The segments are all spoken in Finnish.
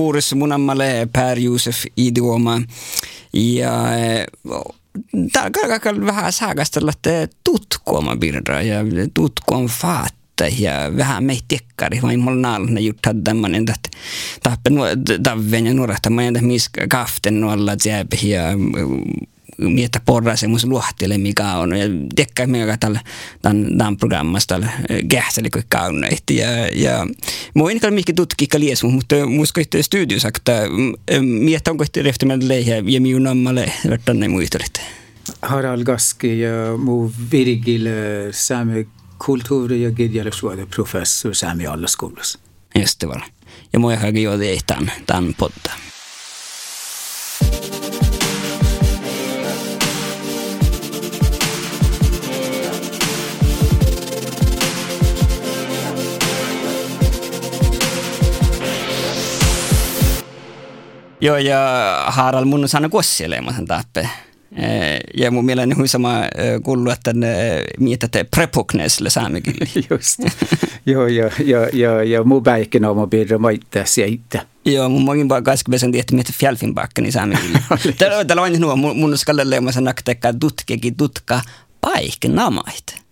Boris Munamale, Per Josef Idioma ja Tarkkaan vähän saakastella tutkooma birra ja tutkoon faat ja vähän meitä tekkari, vai mulla naalna just tämmöinen, että tappen ja nuorahta, mä entä missä kaften nuolla jääpä ja mietä porra semmoisen luohtele mikä on. Ja tekkä mikä tällä tämän, tämän programmasta tällä kähsäli kuin kauneitti. Ja, ja mä en kyllä mikä tutkikka lies, mutta musko yhteen studiossa, että mietä onko yhteen rehtimään leihin ja minun nammalle vertaan ne muistelit. Harald Gaski ja mu Virgil Sami kulttuuri- ja kirjallisuuden professor Sami Allaskoulussa. Just det var. Ja må jag höra det i tämän, tämän podden. Joo, ja Harald mun sana kosseleemasen tappe. Ja mun mielestä hui sama kuuluu, että mietätte prepoknesille saamekille. Just. joo, ja, ja, ja, ja mun päikkinä on mun piirre maittaa siitä. Joo, mun mogin vaan kaskipesen tietty miettä fjälfinbakkani saamekille. Täällä on nuo, mun skalle leemasen naktekka tutkekin tutka paikkinamaita.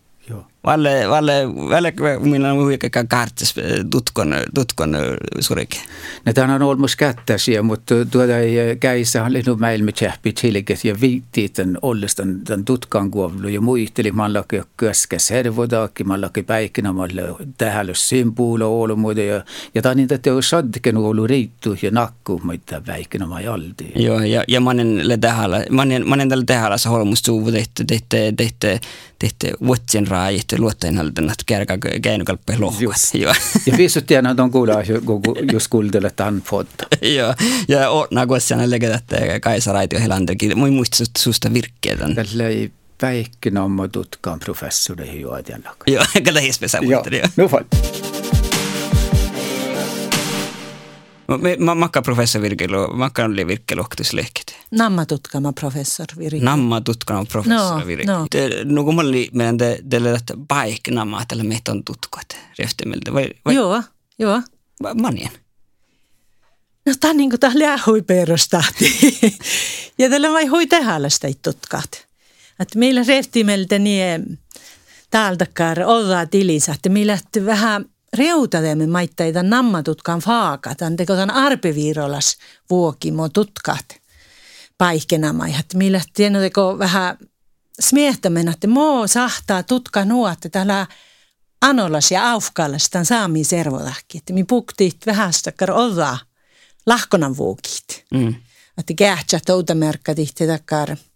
Valle, Valle, Valle, meil on muidugi ka kaartes eh, tutkonna, tutkonna eh, suuregi. no ta on olemas kätes ja mutta tuota ei käissä on lennu maailma tjähpit hilket ja viittiit on olles tämän, tämän tutkan kuovlu ja muisteli mallaki jo köskäs hervodaki, mallaki päikinä malle tähällös symboolo olemuude ja ja ta on niitä teo sadken oulu riittu ja nakku mitä päikinä maa jaldi. Joo ja, ja manen le tähällä, manen, manen tälle tähällä se holmus tuuvu tehty, tehty, tehty, tehty, tehty, tehty, tehty, tehty, käinykalppe lohkat. Joo. Ja viisut tiedän, että on kuulla, jos kuultele tämän fotta. Joo, ja Orna Kossiana legät, että Kaisa Raitio Helanderkin, mun muista susta virkkeitä. Tällä ei päikkinamma tutkaan professori juodjan Joo, kada hispesä muisteli. Joo, no fall. Makka professor Virkelo, makka oli virkkelohtuslehkit. Namma tutkama professor Virkelo. Namma tutkama professor no, Virkelo. No. no kun oli meidän te, teille että paik namma tällä meitä on tutkot rehtemiltä. Vai, vai? Joo, joo. Manien. No tämä on niin kuin tämä lähui perustahti. ja tällä vai hui tehdä sitä tutkat. Että meillä rehtimiltä niin täältä olla tilissä, että meillä vähän – reutademme maittaita nammatutkan faakat, anteko tämän arpeviirolas vuokimo tutkat paikkenamaihat, millä tiedätkö vähän smiehtämään, että moo sahtaa tutka nuotte täällä anolas ja aufkallas tämän saamiin servodahki, että mi puktiit vähästä kar olla lahkonan vuokit. Mm. Että kähtsä toutamerkka tihti takar –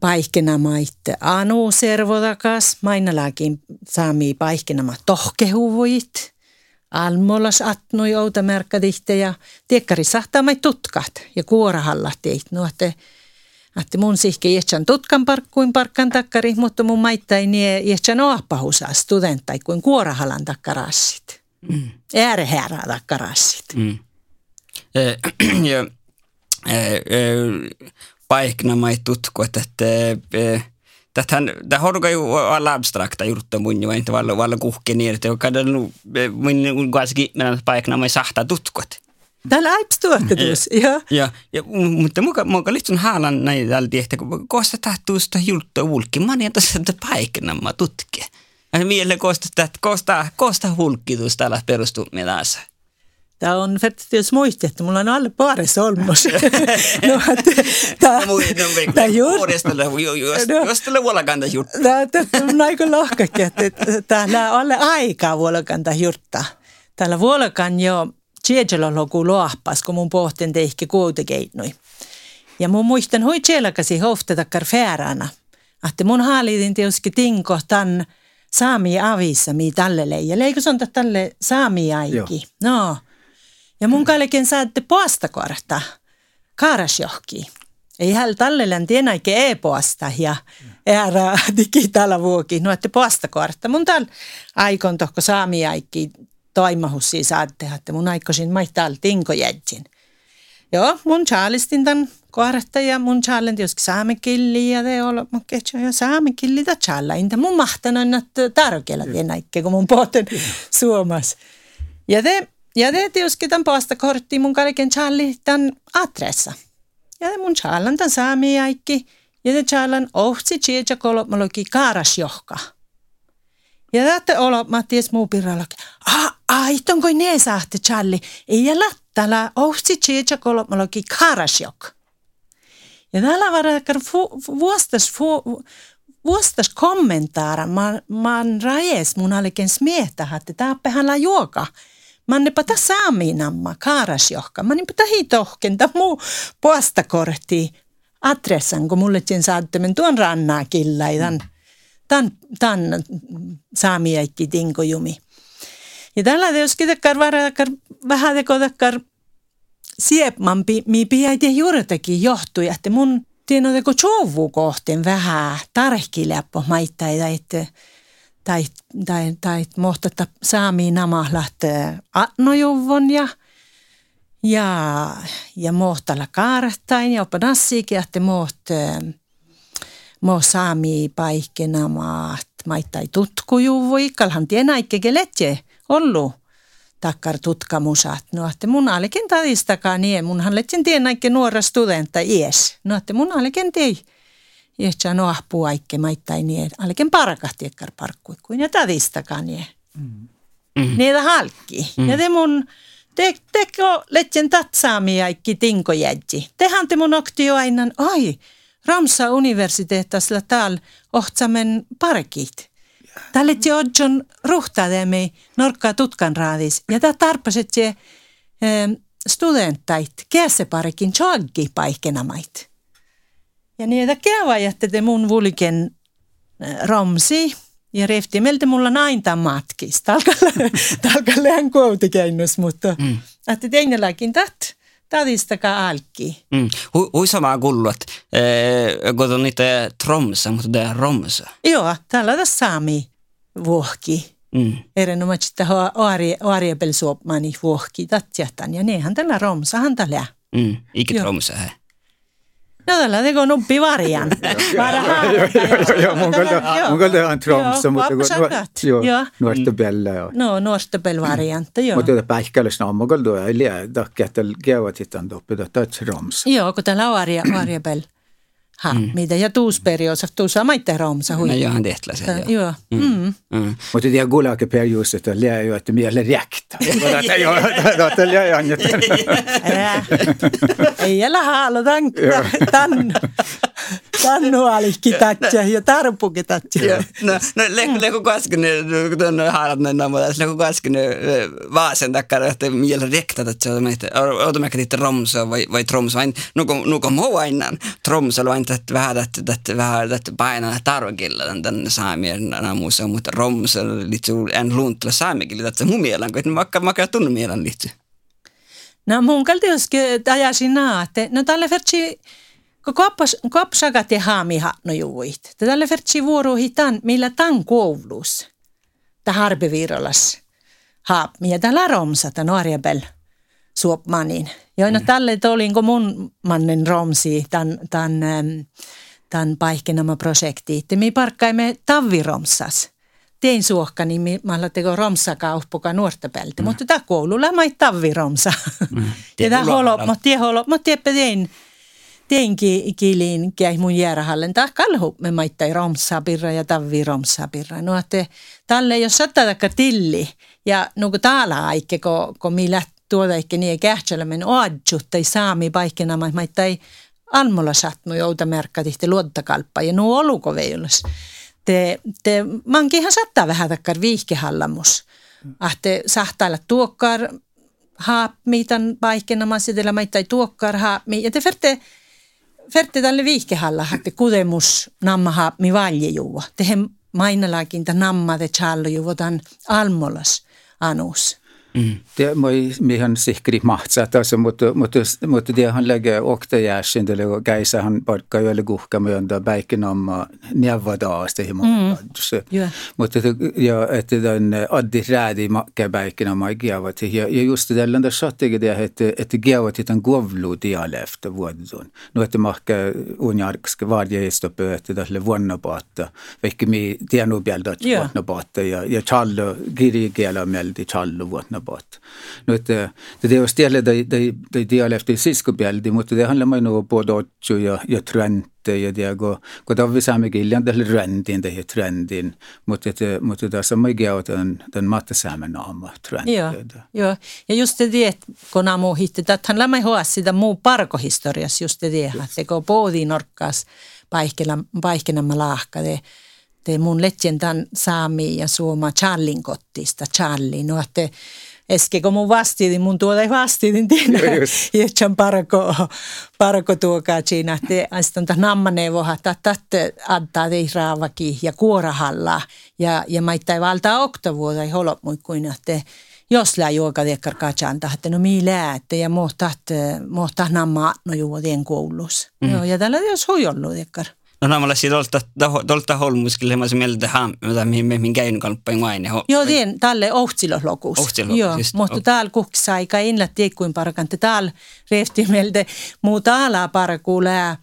paikkenamaitte anu servodakas, mainalakin saami paikkenama tohkehuvuit, almolas atnui outa merkkadihte ja tiekkari sahtaa mai tutkat ja kuorahalla teit nuotte. Että mun sihke jätsän tutkan parkkuin parkkan takkari, mutta mun maittai nie jätsän oappahusaa studenttai kuin kuorahalan takkarassit. Mm. Äärehärä takkarassit. Mm. Eh, ja, eh, eh, paiknamai tutku, että tähän, tämä on ju alla abstrakta juttuja mun jo, että valla, valla kuhki niin, että kadon mun kuitenkin mennä paiknamai sahtaa tutkut. Täällä äipstuotetus, joo. Ja, ja, mutta muka, muka lihtsun haalan näin täällä että kosta tahtuusta julttua ulkimaan, niin tässä paiknamma tutkia. Ja mieleen kosta, että kosta, kosta hulkkitus täällä perustuu mielessä. Tämä on faktiskt muisti, että mulla on alle paari solmus. no, tämä no, jos tällä vuolakanta juttu. Tämä on aika lohkakin, että täällä on alle aikaa vuolakanta juttu. Täällä vuolakan jo Tjejelon loku loahpas, kun mun pohtin teihki kuutekeinoi. Ja mun muistan hui tjelakasi hoftetakar fäärana. Että mun haalitin tietysti tinko tämän saami avissa mi tälle leijä. Leikö on tälle saami aiki? No. Ja mun kallekin saatte poastakorta kaarasjohki. Ei hän tallellen tienäike e-poasta ja ära digitaala vuoki nuotte poastakorta. Mun tal aikon tohko saami aikki toimahussi saatte, että mun aikoisin maittaa tinko jätsin. Joo, mun chaalistin tämän kohdasta ja mun challenge jos saamekilli ja te olla, mä ketsä ja saamekilli ta challa. Inta mun mahtanan, että tarkella tienäike, kun mun pohten suomas. Ja te ja det tietysti tämän postakortti mun kaiken Charlie tämän adressa. Ja mun Charlan tämän saami aikki. Ja te Charlan ohtsi tsietsä kolmologi kaarasjohka. Ja tätä olo, mä ties muu pirralogi. Ah, aiton kuin ne saatte Charlie. Ei ja lattala ohtsi tsietsä kolmologi kaarasjohka. Ja täällä varakar vuostas, vuostas kommentaara, man, man rajes mun aliken smietä, että täppähän la juoka. Man ne pata saaminamma, kaarasjohka. Man ne pata hitohkenta muu postakortti adressan, kun mulle sen saattemen tuon rannaa killa. Tämän, tämän, tämän saamiaikki tinkojumi. Ja tällä teoskin takkar varakar vähän teko takkar siepman mi piäiti juurtakin johtui, että mun tiedän chovu kohteen vähän tarkkiläppö maittai, että tai, tai, tai mohtata saamiin nämä lähtee atnojuvon ja ja, ja mohtalla kaarahtain ja oppa nassiikin, että moht, mo saami paikkena maat maittai tutkujuvui, kalhan tienaikke keletje ollut takkar tutkamusat. No, että mun alikin tadistakaan niin, munhan letsin tienaikke nuora studenta ies. No, että mun alikin tei. Jehtsä no ahpuu aikke maittai niin, alikin parakahti ekkar parkkui kuin ja tadistakaan niin. Mm. Niitä halkki. Mm. Ja te mun te, teko letjen tatsaami aikki tinko jädji. Tehän te mun okti aina, ai, Ramsa universiteettasla täällä ohtsamen parkit. Tälle te odjon ruhtademi norkkaa tutkan raadis. Ja tää tarpaset se eh, studentait käseparikin chaggi paikkenamait. Ja niitä kävajatte te mun vulken eh, romsi ja refti meiltä mulla nainta matkis. Talkalle hän koutikennus, mutta mm. että teinelläkin tat. Tadistakaa alki. Mm. Hui sama kullu, että kun on niitä tromsa, mutta det är romsa. Joo, täällä on saami vuohki. Mm. Erinomaisesti Ariebel suopmani vuohki tatjatan ja nehän tällä romsahan tällä. Mm. Ikä tromsa här. No tällä teko nuppi varjan. Joo, mun kalta on Tromsø, mutta joo, nuorta bella. No, nuorta bell varianta, joo. Mutta päihkäläs no, mun kalta on liian, että käyvät sitten toppi, että on Tromsø. Joo, kun täällä on bell. Ha, mm. mitä ja tuusperiodsa, tuussa maitte romsa hui. No johan tehtlä se, joo. Mm. Mm. Mm. Mutta tiedä kuulake perius, että liian jo, että miele räktä. Mutta joo, että liian annat. Ei älä haalo tämän, tämän, tämän nuolikki tatsia ja tarpuki tatsia. No, no leku kasken, kun haarat näin nammoja, leku kasken vaasen takkara, että miele räktä tatsia, otamme että romsa vai, vai tromsa, vain nuko, muu aina, tromsa vain että vähän että että vähän että paina tarvokilla tämän saamien namussa mutta romsa liittyy en luuntla saamikilla että mun mielen kun vaikka vaikka tunnu mielen liittyy. No mun kalti joskin ajasin naatte no tälle vertsi kun koppas kopsagat ja haamiha no juuit tälle vertsi vuorohi tan millä tan koulus ta harbevirolas haap ja tällä ta nuoria suopmanin Joo, no tälle olin kun mun mannen romsi tämän, tämän, tämän paikkenama projekti. Me parkkaimme taviromsas. Tein suohkani, niin mä teko romsa kauppuka nuorta pelti, mm. mutta tämä koululla mä taviromsa. Mm. ja tämä holo, mutta tie holo, mutta tiedäpä tein, tein kiiliin käy mun jäärähallen. Tämä kalhu me maittai romsa pirra ja tavi romsa pirra. No, että tälle jos sattaa tilli ja nuku täällä aikke, kun, kun mi tuoda ehkä niin kähtsälmen oadjut saami paikkena, mä tai almolla satnu jouta merkka tihti luottakalppa ja nuo oluko veilas. Te, te mankihan sattaa vähän takkar viihkehallamus. Ahte sahtailla tuokkar tämän paikkena, mä sitellä tai tuokkar haapmi. Ja te ferte, ferte tälle viihkehalla, että kudemus namma haapmi valjejuva. Tehen mainalakin tämän namma te challo juvotan almolas anus. Mm. Det moi mihan sihkri mahtsat alltså mutta mutta mutta det han lägger okta jäsin det lägger geisa han parkka jo guhka myöntä bäikin amma nevadaasta himo mm. mutta ja. että den addi räädi makke bäikin amma giavat ja ja just landa sattige det että että giavat den govlu dialekt vuodun no että makke unjarkske varje istopö että tälle vuonnapatta vaikka mi tienu bielda vuonnapatta ja. ja. Challo giri giela meldi challo vuonna bort. Nyt det är stället de de de dialekti siskopieldi, mutta det handlar man nog både otju ja ja trente ja det går går då vi samma giljan det trendin det är trendin mutta det mutta det som jag gör den den matte samma namn trend. Joo, joo. Ja just det, kun aamu hittet, että hän lämmä hoa sitä muu parkohistoriassa just det, että kun poodi norkkaas paikkenamma laahka, det, det mun legendan saami ja suoma Charlin kottista, Charlie, no että Eske kun mun vastiitin, mun tuolla ei vastiitin tiedä, jätsän parko, parko tuokaa siinä, että sitten on nammaneuvoha, tätte antaa tei raavaki ja kuorahalla ja, ja maittai valtaa oktavuota ei holop mui kuin, että jos lää juoka tiekkar katsan että no mii läätte ja mohtat, mohtat namma no juodien koulussa. Mm. Joo, ja tällä jos hui ollut tiekkar. No nämä olisi tuolta, tuolta se mieltä mihin mihin käyn kalppain aine. Joo, tien tälle. Ohtsiloslokus, Joo, mutta täällä kukksa aika inla tiekkuin parakan, että täällä rehti mieltä muu täällä parakuulää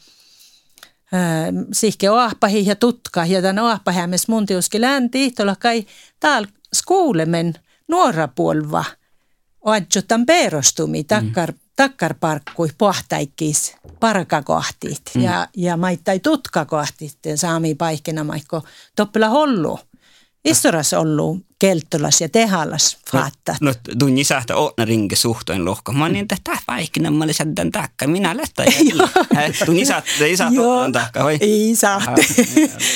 sihke oahpahi ja tutka ja tämän oahpahämmes mun tiuski länti, tuolla kai täällä skuulemen nuora puolva. Oadjotan perostumi takkar mm takkarparkkui pohtaikkiis parkakohtit mm. ja, ja maittai tutkakohtit saami paikkina maikko toppela hollu. Istoras ollut kelttolas ja tehallas faattat. No, no tunni sähtä ootna rinke suhtoin lohko. Mä niin, että tämä vaikkina mä olin säddän takka. Minä lähtän. Tunni sähtä, ei saa takka, vai? Ei saa.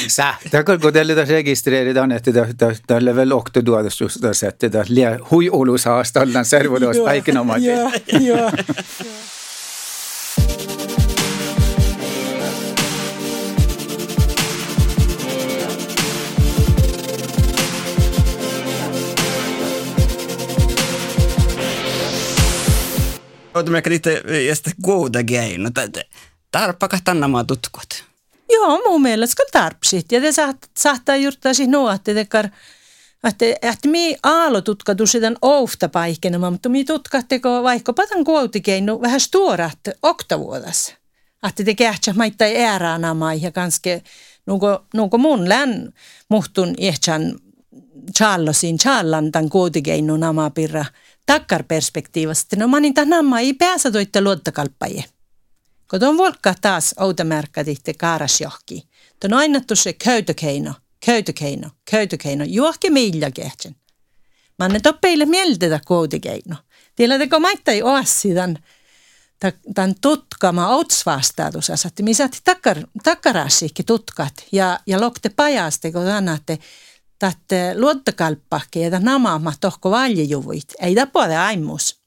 Sähtä, kun teille tässä rekisteröidä on, että tällä vielä okto tuotus just tässä, että tämä hui olusaasta ollaan servodos vaikina omakin. Joo, joo. Joutumme lite just goda grejer. No, tarppakas tannamaa tutkot. Joo, mun mielestä kyllä tarpsit. Ja te saat, saattaa juurtaa siis nuotte, että että, että mi aalo tutkatu sitä oufta paikkenemaan, mutta mi tutkatteko vaikka patan kuotikeinu vähän stuorat oktavuodas. Että te kähtsä maittaa ääränä mai ja kanske nuko, nuko mun län muhtun ehtsän challosin challan tämän kuotikeinu namapirra takkarperspektiivasta. No niin nämä ei pääse toitte luottakalppajia. Kun on volkka taas outamärkaditte kaaras johki. Tuon aina se köytökeino, köytökeino, köytökeino, juohke millä kehtsen. Mä annan toppeille mieltetä koutikeino. Tiedä, kun mä ei ole tämän, tämän tutkama outsvastaatus, että missä takkar, takkarassiikki tutkat ja, ja lokte pajaste, kun annatte, että luottokalppahke ja namaama tohko valjejuvuit. Ei tapoa aimus.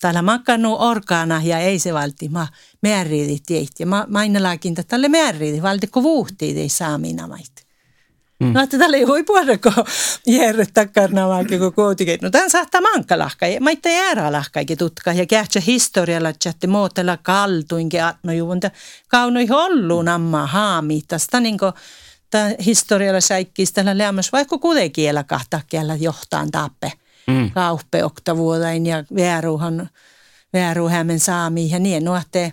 Täällä makannut orkaana ja ei se valti ma määriidi tieit. Ja ma mainelakin, että tälle määriidi valti ko vuhtii ei saa minä mait. Mm. No, että tällä ei voi puhuta, kun järre takkarna vaikka kun kuitenkin. No, tämän saattaa mankalahka. Mä itse jäädä lahkaikin tutka ja kähtsä historialla, että muotella kaltuinkin atno juvunta. Kaunoi hollu namma haami. Tästä niin kuin tämä historialla säikkistä tällä lämmössä, vaikka kuitenkin kahta kielä johtaan tappe. Mm. Kauppe oktavuodain ja vääruuhan, vääruuhämen saami ja niin. No, että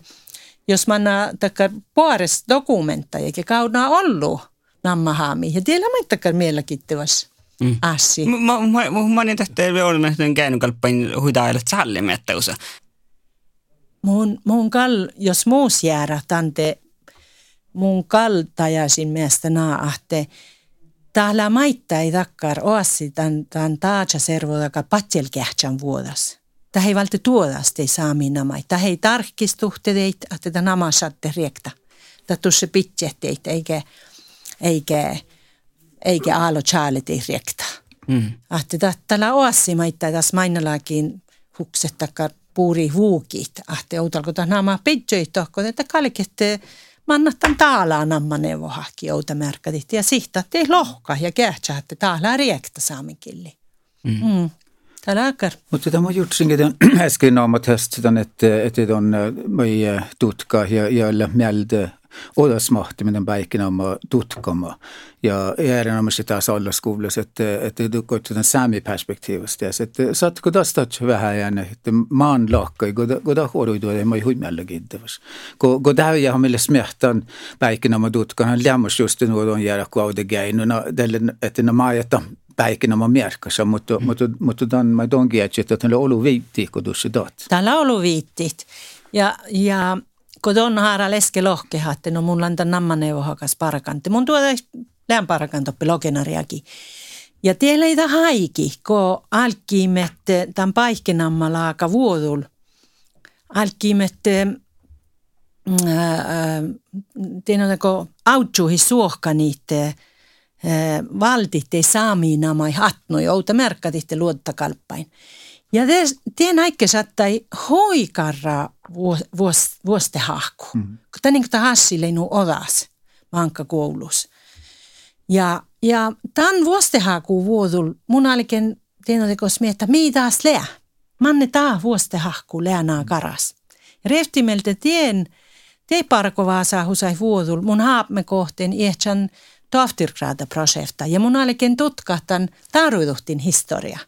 jos mä takka puolesta dokumentteja, eikä kauna ollut nammahaami. Ja tiedä mä takka mielenkiintoista. Mm. Assi. Mä, mä, mä, mä olen tästä olen käynyt kalppain huidailla sallimettausa. Mun, mun kal, jos muus jäädä tante mun kaltajaisin mielestä naahte. Täällä maittaa ei takkar oassi tämän, tämän taatsa servodaka patjelkähtsän vuodas. Tämä ei valti tuodas ei saa minä mai. Tämä ei tarkistuhte teitä, että tämä nama saatte riekta. Tämä tuossa pitse teitä, eikä, eikä, eikä aalo chaalit ei riekta. Mm. Että täällä oassi maittaa tässä mainalakin hukset takkar puuri huukit. Että outalko tämä nama tohko, että kalkette mannattan taalaa namma neuvohahki outamärkätit ja sihtatti lohka ja kähtsäätte taalaa riekta saaminkilli. Mm. Mm. Täällä aikar. Mutta tämä jutsinkin äsken om att höstan että että on mai tutka ja ja mieltä odasmahtiminen päikinäma tutkama. Ja erinomaisesti taas olla skoulassa, että, että koitetaan sami perspektiivista. Ja että saatko tästä vähän jäänyt, että maan lahkai, kun tämä huoruituu, ei mai huimällä kiintäväs. Kun tämä ei ole meille smehtan päikinäma tutkan, hän lämmäs just nuo on jäädä kuaude geinuna, että nämä maajata päikinä mierkassa, mutta, mm. mutta, mutta tämän mä tonkin, että on ollut viitti, kun tuossa tot. Täällä on ollut viittit. Ja, ja kun on haara leske lohkehatte, no mun lanta nammaneuvo hakas parakantti. Mun tuota lään parakantoppi lokenariakin. Ja tiellä ei haiki, kun alkiimette tämän paikkenammalla aika vuodul. Alkiimette tiedätkö, autsuihin suohka niitä valtitte saamiinamai hatnoi, outa merkkatitte luottakalppain. Ja tien aikke sattai hoikarra vuoste hahku. Mm. Kun tämä niin hassille nu odas vankka koulus. Ja, ja tämän vuostehahku vuodul mun aliken tiedätkö miettä, mitä lää. Manne taa vuostehahku läänaa karas. Reftimeltä tien, te parkovaa saa husai vuodul mun haapme kohteen iähtsän projekta ja mun aliken tutkahtan taruiduhtin historia.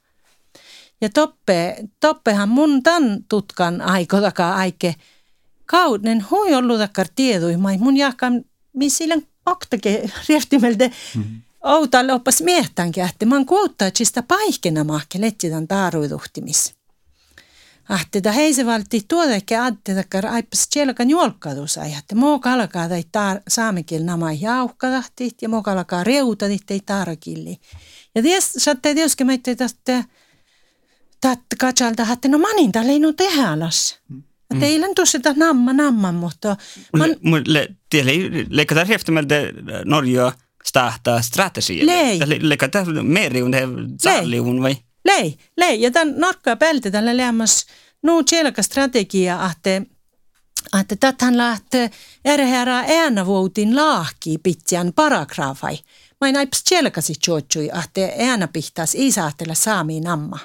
Ja toppe, toppehan mun tan tutkan aiko takaa aike kauden hui ollut takkar tiedui, mai mun jakan missilän oktake rieftimeltä mm-hmm. outalle oppas miehtänkin, että mä oon kuuttaa, että sitä paikena mahke letsitän taruiduhtimis. Ahteda heisevalti tuodekke addetakkar aipas tjelkan juolkadusai, että muu kalkaa tai taar, saamekil nama jauhkadahtit ja muu kalkaa reutadit ei taarakilli. Ja ties, saatte tietysti meitä tästä tätä katsalta, että no manin tällä ei no tehdä alas. Mm. Teillä on tuossa namma namma, mutta... Man... Tiedä, leikataan häftämältä Norja stahtaa strategiaa. Lei. Leikataan meriun, salliun vai? Lei, lei. Ja tämän norkkaa päältä tällä lämmäs nu tjelka strategia, että että täthän lähtee erheärää äänävuotin laahki pitsiän paragrafai. Mä en aips tjelkasi tjotsui, että äänä pihtas isaahtella saamiin namma.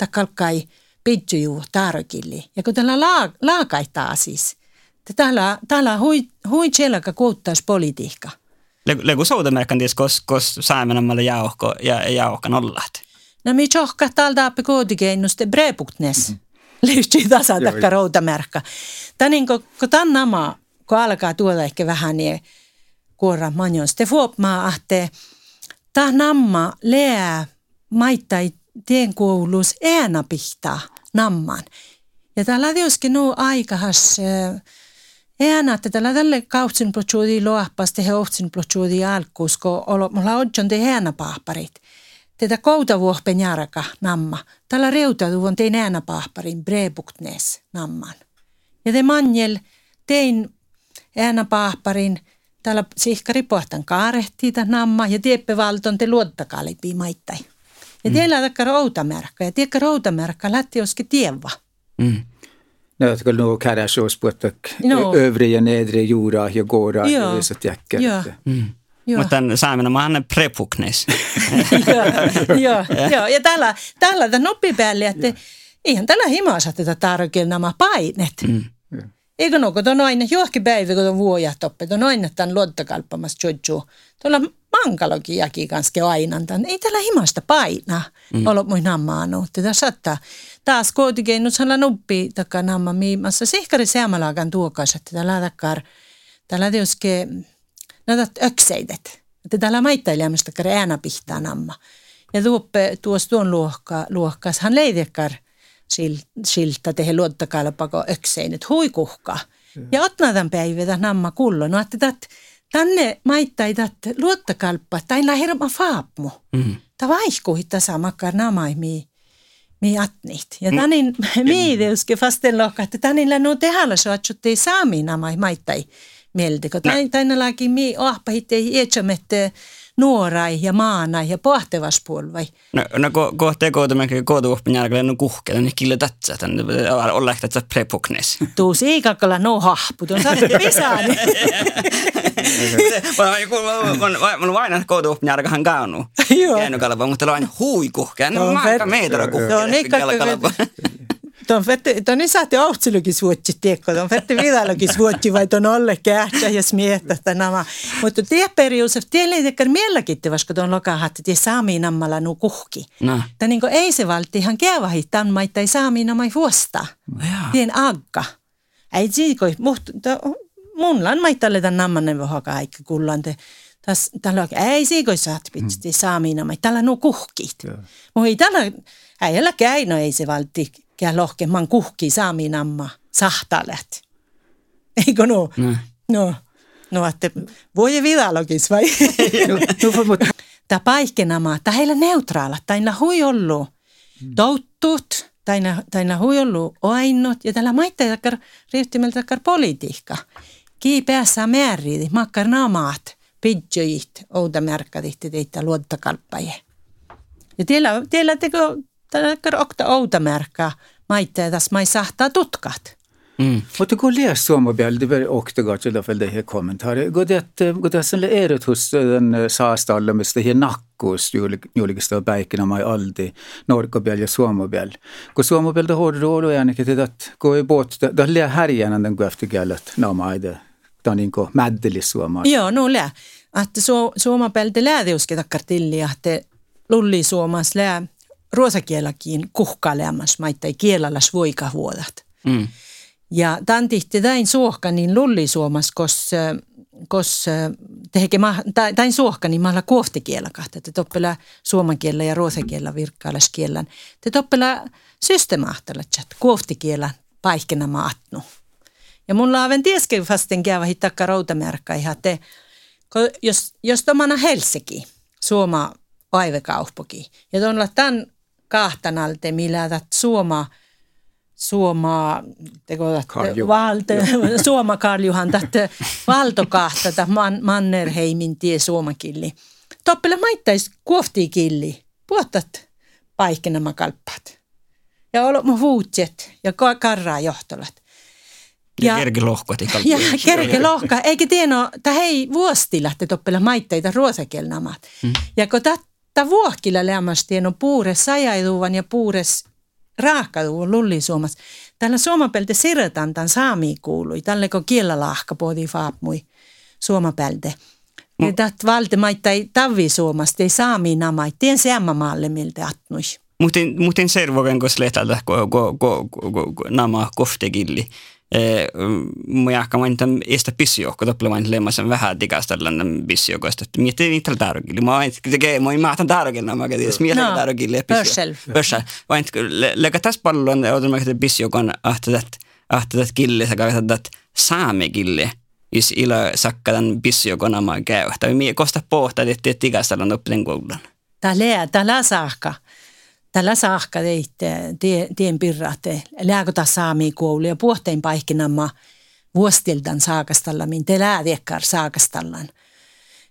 Takkalkai pitsyjuu tarkilli. Ja kun tällä laa, laakaittaa siis, täällä, täällä hui, hui tjelka politiikka. Legu soudamerkan ties, kos, kos saamen jauhko ja jauhkan ollat. No mi tjohka täältä appi koodikennuste brepuktnes. Mm-hmm. Lysti tasa takka routamerkka. Tämä niin kun, kun tämän nama, kun alkaa tuoda ehkä vähän niin kuora manjon, sitten huomaa, että tämä namma leää maittai tien koulus äänä pihtaa namman. Ja täällä tietysti nuo aikahas äänä, että täällä tälle kautsin plotsuudi loahpas tehe ohtsin plotsuudi alkuus, kun mulla on te äänä pahparit tätä koutavuohpen jarka namma. Tällä reutatu tein äänä pahparin brebuktnes namman. Ja te manjel tein äänä pahparin täällä sihkari pohtan kaarehtii namma ja tieppe valton te luottakalipi maittai. Ja mm. teillä takka routamerkka ja routamerkka lähti joskin tieva. Mm. No, jag skulle nog kalla så på no. övre och nedre jorda ja gårda. Ja. Ja. Mm. Joo. Mutta saamenomaahan on prepuknes. joo, joo, joo, ja tällä, tällä tämän noppipäälle, että ihan tällä himassa tätä tarkilla nämä painet. Mm. Eikö no, kun on aina johonkin päivä, kun on vuojat oppe, on aina tämän luottakalppamassa jojo. Tuolla mankalokin jäki kanssa aina, ei tällä himasta paina. Mm. Ollut mun nammaanu. Tätä saattaa. Taas kuitenkin nyt sellainen nuppi takaa namma miimassa. Sihkari seamalaakan tuokas, että tällä takkar, tällä tietysti näitä ökseidet. Että täällä maittailemasta ääna pihtaa namma. Ja tuoppe, tuossa tuon luokka, luokkas hän leidekar siltä tehe luottakalpako ökseinet huikuhka. Ja otnadan päivä namma kullo. No että tänne maittai tät luottakalppa, tai la herma faapmu. Mm. Ta vaihkuhi tasa makkar namai mi atnit. Ja tänin mm. miideuske fasten lohka, että tänillä no tehällä soatsutti saami namai maittai mieltikö. Tai tänälläkin mi ahpahit ei ietsämette nuorai ja maanai ja pohtevas puolvai. No, no ko, kohte kootumäkin kootuoppin jälkeen no kuhkele, niin kyllä tätsä, tämän olla ehkä tätsä prepuknes. Tuu siikakalla no hahpu, tuon pisaani. Mulla on aina kootuoppin jälkeen käynyt. Käynyt kalpa, mutta on hui kuhkeen. No, mä aika meitä kuhkeen. Joo, niin Tuon fette, tuon saatte ohtselukin suotsi tiekko, tuon fette vidalukin suotsi vai tuon olle kähtsä ja smiettä että nämä. Mutta tie periuusef, tie leitekär mielläkitte, vaska tuon lokahatti, tie saamiin ammalla nu kuhki. No. Tai niin ei se valti ihan kevahi, tämän maita ei saamiin ammai vuosta. Tien agga. Ei siikoi, mutta mun lan maittalle tämän nammanen vohaka aikka kullante. Tas, tällä ei siikoi saat pitsti saamina, mutta tällä nuo kuhkit. Mutta ei tällä, ei jällä käino ei se valti, kää lohke, man kuhki saaminamma sahtalet. Eikö no? No. No, no että voi vidalogis vai? Tämä paikkenama, tämä heillä neutraala, taina hui ollut touttut, taina, taina hui ollut ainut, ja tällä maittaa takkar politiikka. Kiipeässä määriidi, makkar namaat, pidjoit, outa märkadihti teitä luottakalppaje. Ja tiellä, tiellä teko, takkar okta outa märkää, maittaa tässä mai sahtaa tutkat. Mm. Mutta kun läs Suomabjäll, det var också gott i alla fall det här kommentarer. Går det, går det sen är hos den saastalle, mistä här nakkus julkista päikinä mai aldi Norkobjäll ja Suomabjäll. Kun Suomabjäll det har då då ainakin että kun ei båt, det lää härjänä den går efter gället namaide. Tämä on niin mäddelis suomaa. Joo, no lää. Että su, suomapelti läätiuski takkar tilli, että lulli suomas lää ruosakielakin kuhkailemas maittai kielalas voikahuodat. Mm. Ja tämän tihti tain suohka niin lulli suomas, kos, kos teheke ma, tain suohka niin mahla kuoftikielä kahta, te toppela suomakielä ja ruosakielä virkkailaskielän. Te toppela systemahtella chat, kuoftikielä paikena maatnu. Ja mun laaven tieske vasten käyvä hitakka routamerkka ihan te, jos, jos tomana Helsinki, Suoma aivekauppoki, ja tuolla tämän kahtanalte, millä Suoma – Suoma, teko Karju. valte, Suoma Karjuhan tätä valtokahta, tätä man, Mannerheimin tie Suomakilli. Toppele maittais kuoftikilli, puottat paikkenamma kalppat. Ja olemme huutset ja ka- karraa johtolat. Ja, ja kerki lohkoti Ja kerke lohka, eikä tieno, että hei vuosti lähti toppele maitteita ruosakelnamat. Mm. Ja kun tätä vuohkilla lämmäs tieno puures sajaiduvan ja puures raakkaduvan lulli suomas. Tällä suomapelte siirretään tämän saami kuului. Tällä kun kiellä lahka pohti faapmui suomapelte. Mm. Ja tät valte maittai tavi suomasta, ei saami namai. Tien maalle miltä atnui. Muuten, muuten servoken kun slehtältä ko, ko, ko, ko, ko, ko, nama koftekilli. Mä ehkä mainitsen estä pissijoukko, toppele vain lemmasen vähän tikasta tällainen pissijoukkoista. Mietin niitä tärkille. Mä tekee, mä mahtan tärkille nämä, että jos mietin No, tärkille ja Pörsel. Pörsel. Vain, lega tässä pallon, otan mä pissijoukon, ahtatat, ahtatat kille, sä kahtatat saame kille. Jos ilo sakka tämän pissijoukon namaa käy. Tai mie kosta pohtaa, että tikasta tällainen oppiten koulun. Tällä, tällä saakka. Tällä saakka teitte, tie, tien pirraatte. Lääkota saami koulu ja puhtein paikkinamma vuostiltan saakastalla, min te lää tiekkar saakastallan.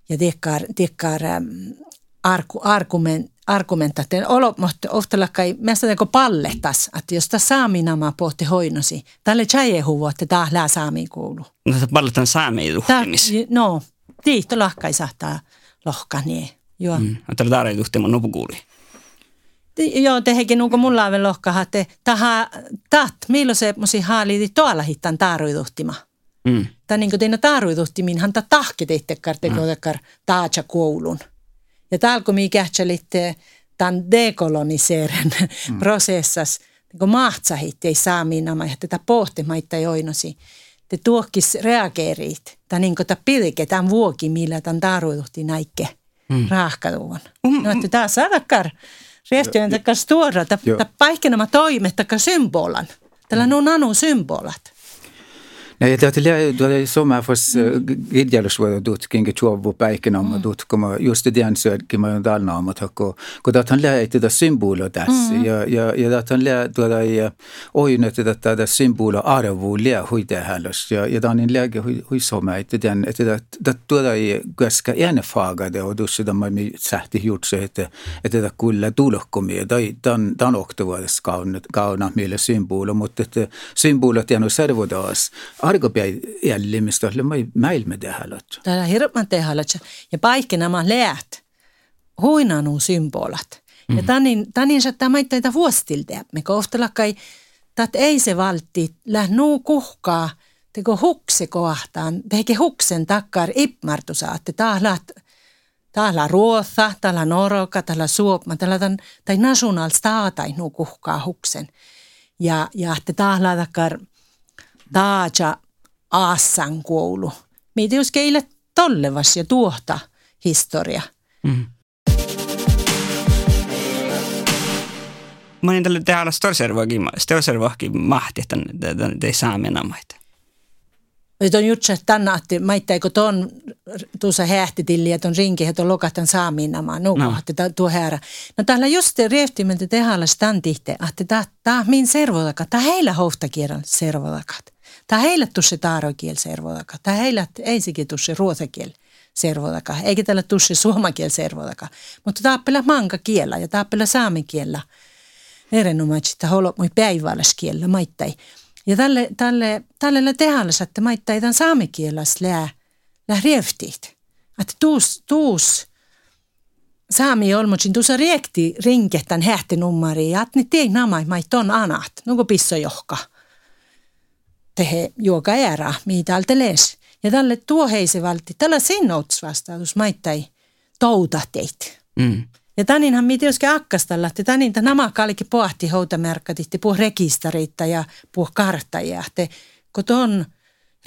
Ja tiekkar äm, arku, argument, argumentat. Olo, mutta ohtalakai, meistä teko palletas, että jos tämä saami nama pohti hoinosi, tälle huvu, että tämä lää saami koulu. No, palletaan saame ei Tää, tuhtimissa. no, tiihto lahkai sahtaa lohkanie. Joo. Mm. Tämä tarvitsee tuhtimaan nupukuuli. Joo, tehekin nuko mulla on että taha, taht, milloin se musi haali tuolla hittan taaruiduhtima. Mm. Tai niin kuin teina taaruiduhtimin, hän ta tahki teitte kartekotekar taatsa koulun. Ja täällä kun mi kähtselitte tämän dekoloniseeren mm. prosessas, niin kuin mahtsahit ei saa minä, ja tätä pohtimaita joinosi. Te tuokkis reageerit, tai niin kuin tämä pilke, tämän vuoki, millä tämän taaruiduhti näikke mm. raahkaduun. No, että tämä saadakkar takaa tuoda, Joo. että paikkenama toimet takaa symbolan. Tällä on nanu Nej, det är det är som jag fås gidjalus var dut kinge chuovu päikinä amma dut kuma just det den så kima on dalna amma takko kun dat han lää det symbolo tässä ja ja ja dat han tuoda ja oi nyt että det symbolo arvo lää huite hälös ja ja dan in läge hui hui som att den det det tuoda i gaska ene faga det och dusse de mig sähti gjort så että det kulla tulokkomi tai dan dan oktovuodessa kauna kauna meille symbolo mutta että symbolot ja no servodaas argopäi jällimistä oli mai mäilme tehdä. Täällä hirveän tehalatsa. Ja paikkenama läät huinanu symbolat. Mm. Ja tanin, tanin sa tämä itteitä vuostilta. Me kohtalakai, tat ei se valtti, läht nuu kuhkaa, teko hukse kohtaan, teke huksen takkar ipmartu saatte, tahlat, tahla ruotha, tahla noroka, tahla suopma, tahla tan, tai national staatai nuu kuhkaa huksen. Ja, ja te tahla takkar taaja aassan koulu. Mitä jos keille tollevas ja tuohta historia. Mm. Mä olin tällä tehdä storservoakin mahti, että te saamena maita. Ja on että tänne, että maittaiko tuon tuossa hähtitilli, että on rinki, että on lokahtan saamiinamaan, no, no. että tuo herra. No täällä just riehtimeltä tehdä stantihte, että tämä min servodaka, tämä heillä hohtakierran servodakat. Tämä heillä tuossa taarokiel servodaka, tämä ei sikin tuossa ruotakiel servodaka, eikä tällä tuossa suomakiel servodaka. Mutta tämä on manka kiellä ja tämä on saamen kiellä. Erinomaisesti, että holot mui päiväläskiellä maittai. Ja tälle, tälle, tälle tehdään, että maittai tämän saamekielas lää, lää rieftit. Että tuus, tuus saami olmutsin tuossa riekti rinkehtän hähti nummari ja että ne tei namai mait on anat, nuko pisso johka. Tehe juoka ära, mitä alta lees. Ja tälle tuo heise valti, tällä sinnouts vastaus maittai touta teit. Mm. Ja täninhän mitä joskin akkastalla, että tänin nämä kaikki pohti houtamerkkatit, puh rekisteriitä ja puh karttajia. Kun tuon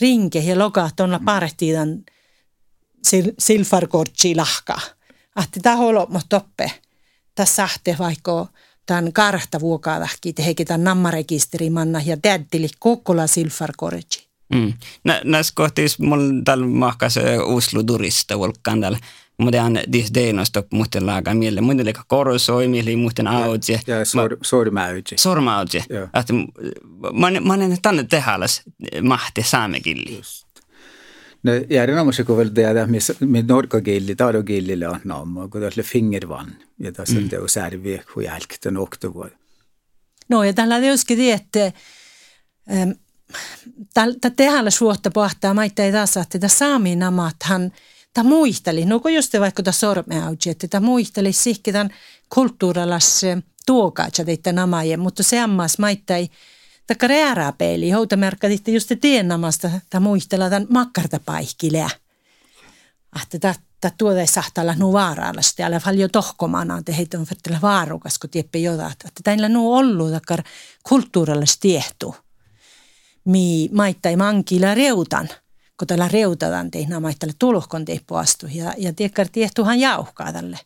rinke ja loka tuolla parehtiidan sil, silfarkortsi lahka. Että tämä on toppe. Tässä sahte vaikka tämän karhta vuokaalahki, heikin tämän nammarekisteri manna ja täddili kokola silfarkortsi. Mm. Näissä kohdissa mulla tällä mahkas Oslo turista volkan tällä Muuten dis deinosta muuten laga mielle. Muuten leka korosoi mieli muuten autje. Ja sormautje. Sormautje. Että mä olen tänne tehalas mahti saamekilli. Just. No, järjenomassa kun vielä tehdään, missä norkakilli, taadokillille on naamma, kun tässä fingervan. Ja tässä on teo särvi, kun jälkeen oktovuod. No ja tällä tietysti että Tämä tehdään suotta pohtaa, maita ei taas, että tämä saami namathan – ta muisteli, no kun just vaikka ta sormeauji, että ta muisteli sihki tämän kulttuuralas tuokaatsa teitä namaje, mutta se ammas maittai takka rääräpeili, houta merkkaditte just tien namasta ta muistella tämän makkarta paikkileä. Ahte ta tuoda sahtalla nu vaaralla, sitten älä paljon tohkomana, että heitä on vertillä vaarukas, kun tieppe jotain. Että täillä nu ollut takkar kulttuurallis tiehtu. Mi maittai mankilla reutan – kun tällä reutataan tehdään maittalle tulokon puastu. Ja, ja tiekkar tiehtuhan jauhkaa tälle,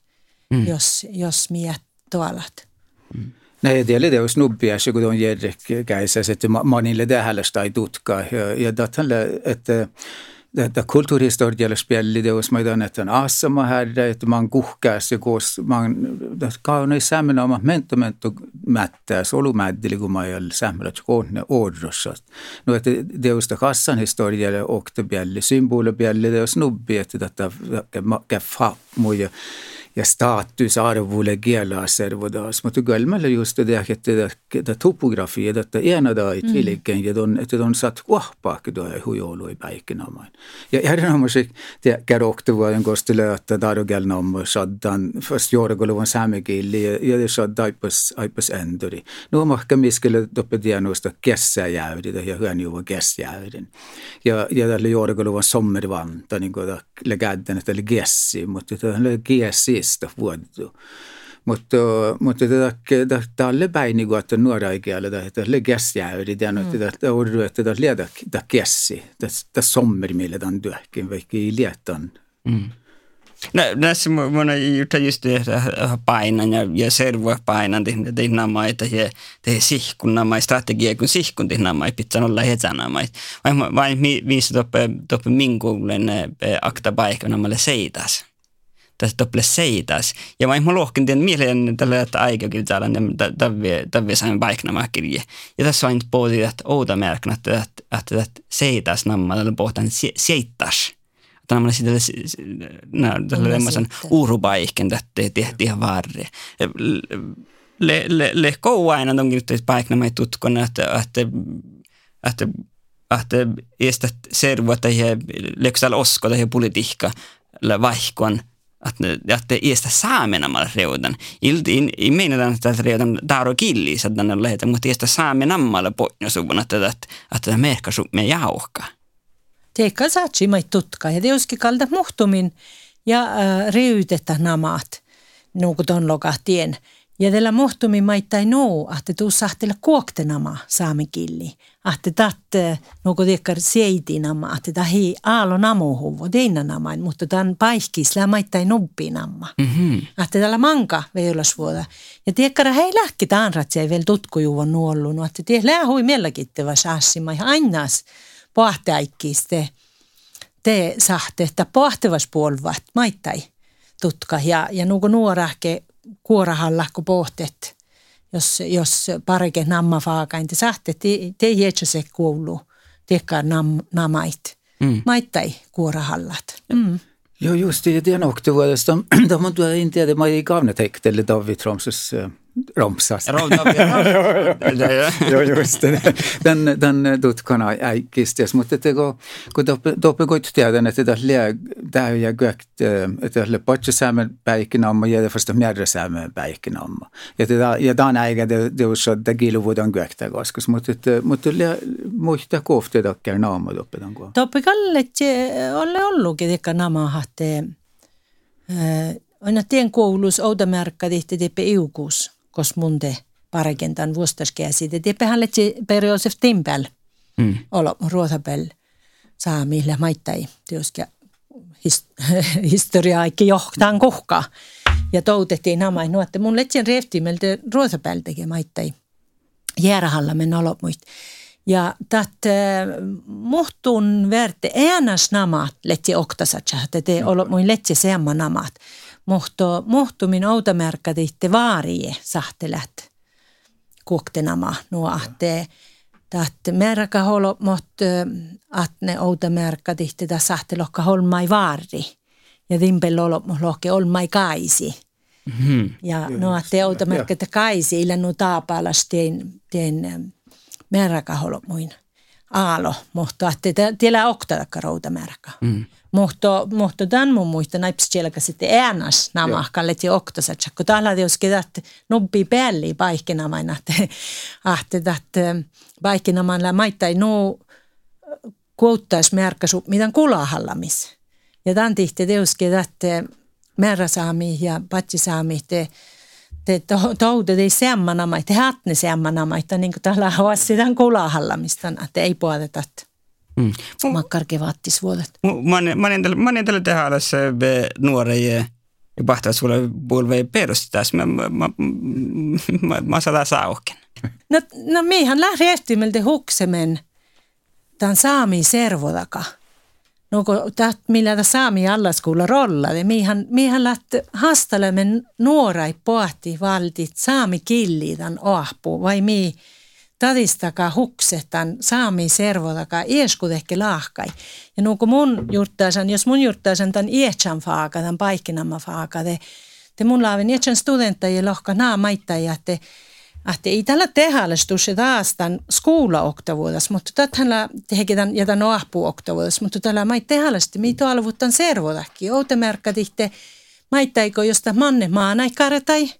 mm. jos, jos miet tuolat. Mm. Nej, det är det hos nubbia, så går de ger käisä, että monille tähälästä ei tutkaa. Ja, ja tällä, että Tätä kulttuurihistorialla spjällideus, mä tämän, että on asema härde, että mä oon kuhkässä, koos, mä oon kaunoi sämmönä oma mentomentu mättää, solumäddili, kun mä oon sämmönä, kohdne ordrossa. No, että deusta kassan historialle okta bjälli, symbole bjälli, deus nubbi, että tätä käffa muja ja staatusarvulle kielaservodas, mutta kylmällä just det että tätä topografia, että enada ei tilkeen, ja on, että on satt kuahpaakin tuo hujoului päikkinomain. Ja erinomaisesti te kerroktuvuoden kosti löytää tarjogelnomma saddan, först jorgoluvan saamekilli, ja det sadda aipas, aipas änduri. No mahka miskelle toppe tienoista kessäjäydi, ja hyön juva kessäjäydin. Ja, ja tälle jorgoluvan sommervanta, niin kuin legädden, että oli gessi, mutta tälle gessi vuotta. Mutta, mutta tätä tälle päin niin kuin, että nuora ikällä, että le käsiä yritän, että että on että että liedä että käsi, että sommer millä tämän työkin, vaikka ei lietan. Mm. No, näissä mun on just painan ja, ja servoa painan tehdä maita ja tehdä sihkun namai strategia, kun sihkun tehdä namai pitää olla hetsä namai. Vain, vain missä toppe, toppe minkuulen akta paikka namalle seitas tästä tople seitas. Ja mä lohkin tien mieleen tällä, että aikakin täällä tävvi saimme paiknamaa kirje. Ja tässä on pohti, että outa märknä, että, että, että seitas namma, tällä pohtaan seittas. Tämä on sitten tällä tämmöisen uurupaikken, että tehtiin varre. Le, le, le aina onkin nyt paiknamaa tutkona, että, että, että että estät servoa tai leksal osko tai politiikka vaihkoon att, att det är saamenamalla reudan. Ilti, i meinataan, että reudan taaro killi, että ne lähetä, mutta ei saamenamalla pohjasuvun, että, että, että tämä merkkasu me jauhka. Teekka saatsi mai tutka ja teoski kalta muhtumin ja äh, reytetä namaat, nuku ton lokahtien. Ja tällä muhtumi maittai nuu, että tuu sahtella kuoktenama saamikilli. Että tatte nuko tiekkar seitinama, että tahi aalo namuhuvo nama, mutta tämän paikkiis maittai nuppinamma. Mm-hmm. Että tällä manka veilasvuoda. Ja tiekkara hei lähki taan ratsei vielä tutkujuvan nuollunut, että tie lähui mielläkittävä saassima ja ainas pohtäikkiiste te sahte, että pohtevas puolvat maittai tutka ja, ja nuko nuorahke kuorahalla, kun pohtet, jos, jos parike namma faakain, te sahte, te, te se kuulu, tekkaa nam, namait, mm. maittai kuorahallat. Mm. Joo, just ja den åkte vuodesta. De man tuoda in tiedä, mä ei kaavne tektelle David Tromsös romsas. Joo, just det. Den, den tutkana äikistes, mutta että kun, kun toppe koit tiedän, että tässä liää täyjä gökt, että tässä patsa saamme päikkinamma ja fasta märrä saamme päikkinamma. Ja tätä ja tämän äikä det on så det kiluvuodan göktä koska, mutta että mutta liää muista kohtia takkär naama toppe tämän kuva. Toppe kallet olle ollutkin tekka naama hahte aina tien koulus outamärkka tihti teppe iukus kos munde parekentan vuostaskäsi. Tepehän letsi per Josef Timpel. Mm. Olo ruotapel saa millä maittai. Työskä historiaa ikke johtaan kohka. Ja toutettiin nämä, no, että mun letsin reftimeltä ruotapel tekee maittai. Järhalla men olo muist. Ja tat äh, muhtun verte äänas namat letsi oktasatsa, että te olo mun letsi seamma namat mohto, mohtumin outamärkaditte vaarie sahtelat kuoktenama nuo ahte taht märka holo mot atne outamärkaditte ta sahtelokka holmai vaari ja vimpel olo lohke olmai kaisi. Mm-hmm. Ja no ahte outamärkät kaisi illä nu taapalas teen, teen märka holo muin aalo, mutta tiellä oktalakka routamärka. Mm. Mutta, mutta tämän mun muista näips sielläkä sitten äänas nämä kallet ja oktasat. Kun täällä jos kedat nobbi päälle paikkinamain, että että paikkinamain la maittai no kuottais märkäsu mitä kulahallamis. Ja tämän tihti teos kedat määräsaami ja patsisaami te te toude ei te hatne semmanama, että niin kuin täällä on sitä kulahallamista, että ei puoleta. Mm. Makkarke vattisvuodet. Mä olen tällä tehdä alles nuore ja pahtaa sulle puolue perustas. Mä, mä, mä, mä, mä saadaan. No, no mihän lähti ehtimältä huksemen tämän saami servodaka. No kun täht, millä tämä saami allaskuulla rolla, niin mihän, mihän lähti hastelemen nuorai pohti valtit saami killi tämän ahpu vai mihin tadistaka huksetan saami servodaka ehkä lahkai. Ja nuku mun juurtaisan, jos mun juurtaisan tämän ietsän faaka, tämän paikkinamma faaka, te, te mun laavin ietsän studenttajia lohka naa maittajia, että että ei tällä tehällestusse taas tämän skoula-oktavuudas, mutta tähän tehdään ja tämän ahpu-oktavuudas, mutta tällä mai tehällästi, mitä alvuuttan servodakki, outemärkatihte, maittaiko josta manne maanaikkare tai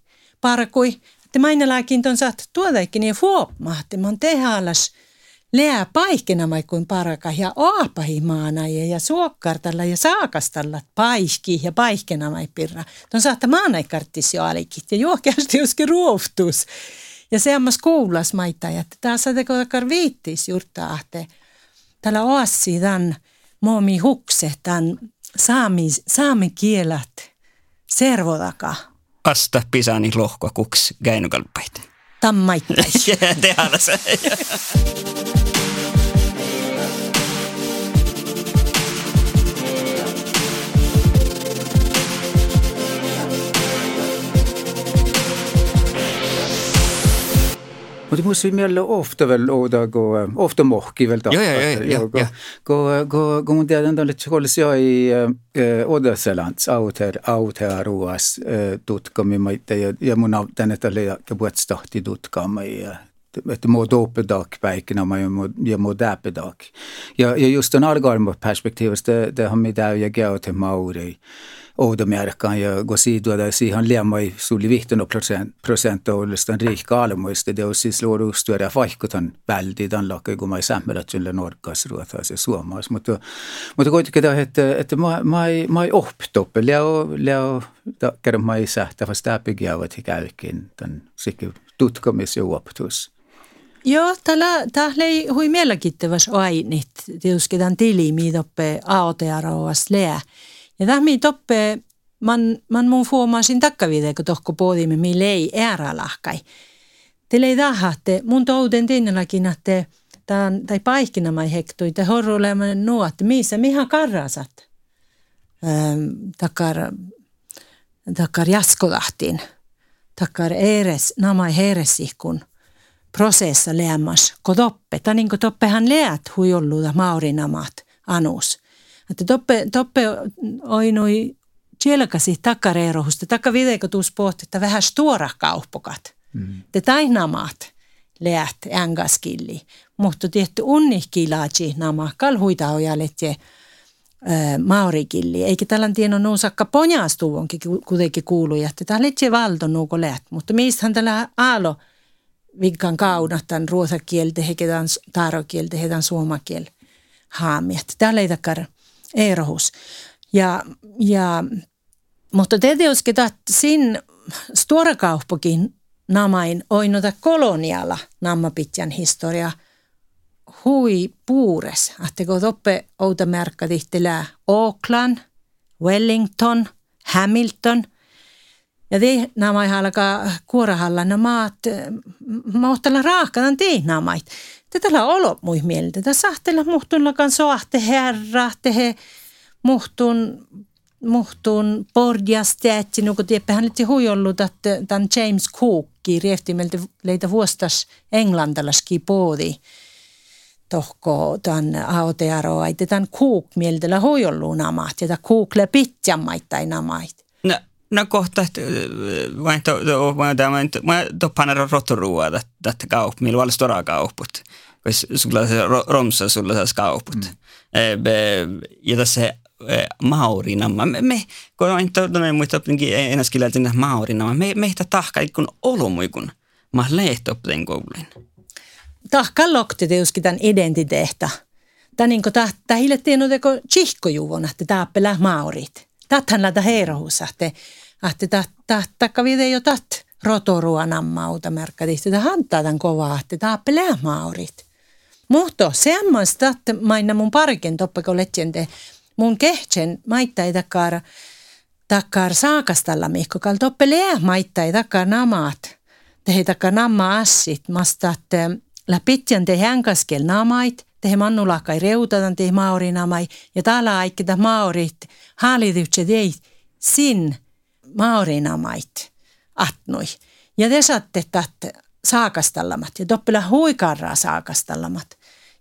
parkui, te mainelaakin ton saat tuodaikin niin fuopmahti, mon tehaalas leä paikkenamai kuin paraka ja aapahimaana ja suokkartalla ja saakastalla paikki ja paikkenamai pirra. Ton saatta maanaikarttis jo alikit ja juokeasti joskin ruoftus. Ja se ammas kuulas maita, että taas takar viittis juurta ahte. Tällä oassi tämän momi hukse tämän saami, saami kielat servodaka asta pisani lohkoa kuks käinukalpait. Tammaittais. Tehdään se. Mutta musta meillä ofta väl åda gå, ofta mohki väl Ja, ja, ja. ja, ja. Gå, gå, gå mun tiedän tälle tskolis jag i Odaselands auter, auter ruas tutkamme maita ja, ja mun tänne tälle ja puhutstahti tutkamme ja että må dopedag päikinä ja må, ja må däpedag. Ja, ja just den algarmo perspektiivista, det har mi där jag går till Mauri oudomärkan ja siitä siihen liemai suli 15 prosent ollistan riikka almoista, det on siis luodu störa vaikutan väldi tämän lakka, kun mä sämmälät sille norkas ruotas ja suomais. Mutta, mutta kuitenkin tämä, että, että mä, mä, mä ei oppitoppe, leo, leo, kerran mä ei sähtä vasta läpigiavat käykin tämän sikin tutkamis ja optus. Joo, tällä, tällä ei hui mielenkiintoista ainit, tietysti tämän tili, mitä oppe AOTR-oas leä. Ja tämä toppe, man, man mun fuomasin takkaviide, kun tohko pohdimme, millä ei äärälahkai. Teille ei tahatte, mun touten tinnäläkin, että tämän, tai paikkina mai hektui, te horrulemaan nuo, että missä, mihän karrasat. Takar, takar jaskolahtiin, takar eres, namai heresi, kun prosessa leämmas, kun toppe. Tai niin toppehan leät huijolluuta maurinamat anus. Että toppe, toppe oinui tjelkasi takareerohusta, taka videoko tuus pohti, että vähän stuora kauppokat. Mm. Te tainamaat leät ängaskilli. Mutta tietty unnihkilaatsi nämä kalhuita ojalet ja maurikilli. Eikä tällä tiedon nuusakka ponjastuu onkin kuitenkin kuuluja, että täällä ei valto nuuko leät. Mutta mistähän tällä aalo vikkan kaunatan ruosakieltä, hekedän taarokieltä, hekedän suomakieltä haamiat. Täällä ei takara erohus. Ja, ja, mutta tietysti sin storakauppakin namain oinota koloniala nammapitjan historia hui puures. Ahteko toppe outa märkka tihtelää Auckland, Wellington, Hamilton – ja te nämä alkaa kuorahalla nämä mahtella raahkanan te nämä. Tätä olo mui mieltä. Tätä sahtella muhtunlakan soahte herra, tehe muhtun muhtun pordiasteetti, nuku tieppähän nyt huijollut, että tämän James Cooki rieftimeltä leitä vuostas englantilaski poodi tohko tämän AOTRO, että tämän Cook mieltä huijollut namat, ja tämän Cook le pitjammaittain namait. No, no kohta, että vain to, to, vain tämä, että kaup, millä on stora kauput. Koska sulla se romsa sulla se kauput. Mm. Ja tässä maurinamma. Me, me kun on todella muista enäs kieltä maurinamma, me meitä tahka kun olomui kun mä lehto den koulun. Tahka lokti tietysti tämän identiteehtä. Tämä niin tämä hilettiin on teko tsihkojuvona, että tämä pelää maurit. Täthän lähtä heirohussa, että että takka vide jo tat rotoruanamma märkkä tihti, että hantaa tämän kovaa, että tämä pelää maurit. Mutta semmoista, että maina mun parken toppako letjente, mun kehtsen maittaa ei takar, takar saakastalla mihko, kal toppe leä maittaa ei takar namaat. Tehe takar namma assit, masta, että läpitjan te hänkaskel namait, tehe mannulakai reutadan te maurinamai, ja täällä aikita maurit, haalitytse teit sin maurinamait atnoi. Ja te saatte saakastallamat ja toppela huikarraa saakastallamat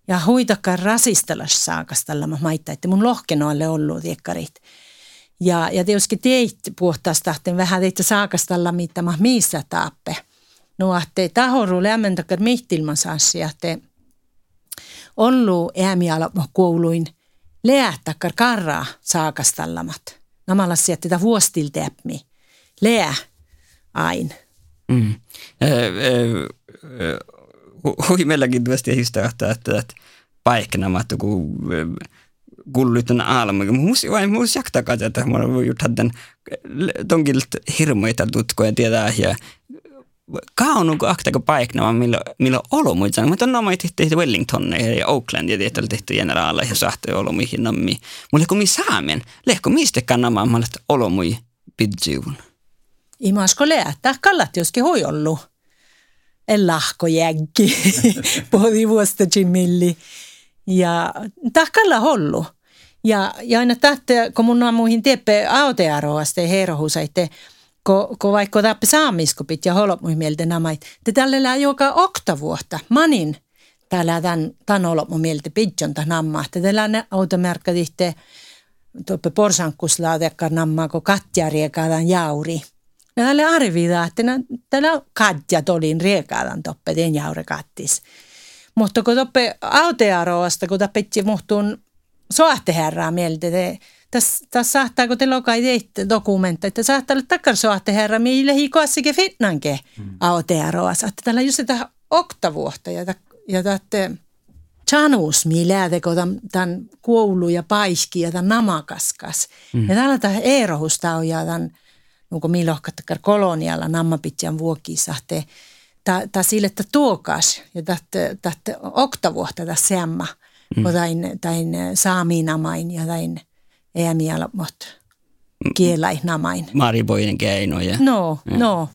ja huitakaan rasistella saakastallamat maita, että mun lohkenoille ollut tiekkarit. Ja, ja tietysti teit puhtaasta, vähän teitä saakastalla mitä mä missä taappe. No, että tahoru lämmentäkään mihtilman saassi, että ollut äämiala kouluin leähtäkään karraa saakastallamat. Namalla sieltä vuostiltäpmi. Leä ain. Mm. Äh, äh, hui mielenkiintoisesti historiasta, että, että paiknamat, kun kullutan alma. Muus vain muus jaktakaa, että mä olen just tämän tonkilt hirmuita tutkoja tietää ja kaunu kun aktako paiknama, millä, millä olo muita. Mutta on nämä tehty Wellington ja Oakland ja tietyllä tehty generaala ja sahte olo muihin nammi. Mulle kun mi saamen, lehko mistä kannama, mä olo mui pidjuun. Imasko läättää kallat joskin hui ollut lahkojäggi pohdi vuosta milli. Ja tahkalla hollu. Ja, ja aina tahte, kun mun muihin teppe autearoaste herohusaitte, kun, ko vaikka tappe saamiskopit ja holop muihin mieltä namait, te tällä joka okta vuotta, manin täällä tämän, tämän olop mun mieltä pidjon tämän namma. Te tällä ne automerkkadihte, tuoppe porsankkuslaatekkar nammaa, kun katja riekaadan jauri – No tälle arvida, että tällä katja tolin riekaadan toppe den jaure kattis. Mutta kun toppe autearoasta, kun tapetsi muhtun soahte herraa mieltä, te tässä saattaa, kun te lokai teitte dokumentteja, että saattaa olla takarsoahte herra, mille hiikoassikin fitnanke mm. aotearoa. Saatte tällä just sitä oktavuotta ja, ja tätte chanus, millä teko tämän koulu ja paiski ja tämän namakaskas. Mm. Ja tällä tämä erohusta on ja tämän, onko milohkattakar kolonialla nammapitjan vuokisahte, ta sille, että tuokas ja tätte, tätte oktavuotta tässä semma, mm. tain, tain saaminamain ja tain äämiä mot kielainamain. Mariboinen keinoja. No, mm. no.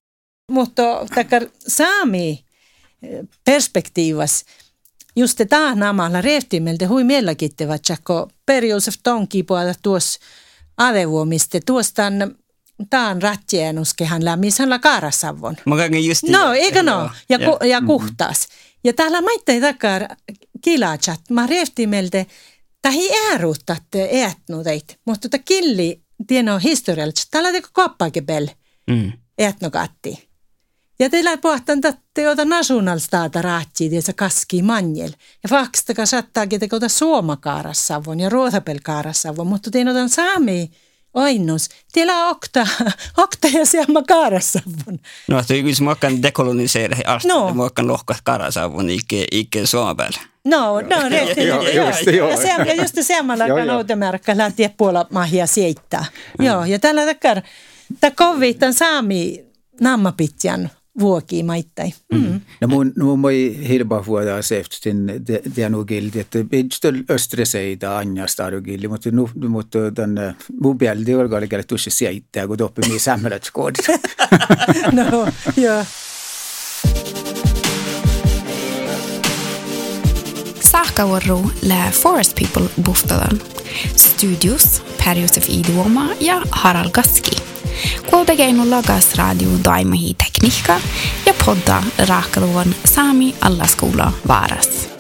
Mutta takar saami eh, perspektiivas just det där namalla rehtimelde hui mielläkittävät, kun Per Josef Tonki puolella tuossa adevuomiste tuostan taan rattienuskehan lämmisellä kaarasavon. Mä just No, eikö no? Ja, ku, ja kuhtaas. Ja täällä maittain takar kilatsat, mä rehtimelde, tähi ääruuttatte eätnudeit, mutta tota killi tieno historiallisesti, täällä teko koppakebel mm. eätnokatti. Ja teillä pohtan teota nationalstaata rahtsi, ja se kaski manjel. Ja fakstaka sattaakin teota suomakaarassavon ja ruotapelkaarassavon, mutta tein otan saami ainus. Teillä on okta, okta ja sieltä kaarassavon. No, että jos mä kan dekoloniseera asti, no. mä kan lohkaa kaarassavon ikke, ikke Suomelle. No, no, rehti. joo, just, joo. Ja se, just samalla kan automerkka lähteä puolella mahia seittää. Mm. Joo, ja tällä takar, tämä kovittan saami nammapitjan vuokii maittai. Mm. No mun, no mun moi hirba vuoda seftin tienu gildi, että pidstol östre seida anjasta aru gildi, mutta nu, mutta tämän mun olga oli käydä tussi seittää, kun toppi mii sämmölät koodit. no, joo. Saakavuoro lä Forest People buhtadan. Studios Per Josef Iduoma ja Harald Gaski. Kuultakeinu lagas radio daimahi tekniikka ja podda raakaluvan Sami alla skola varas.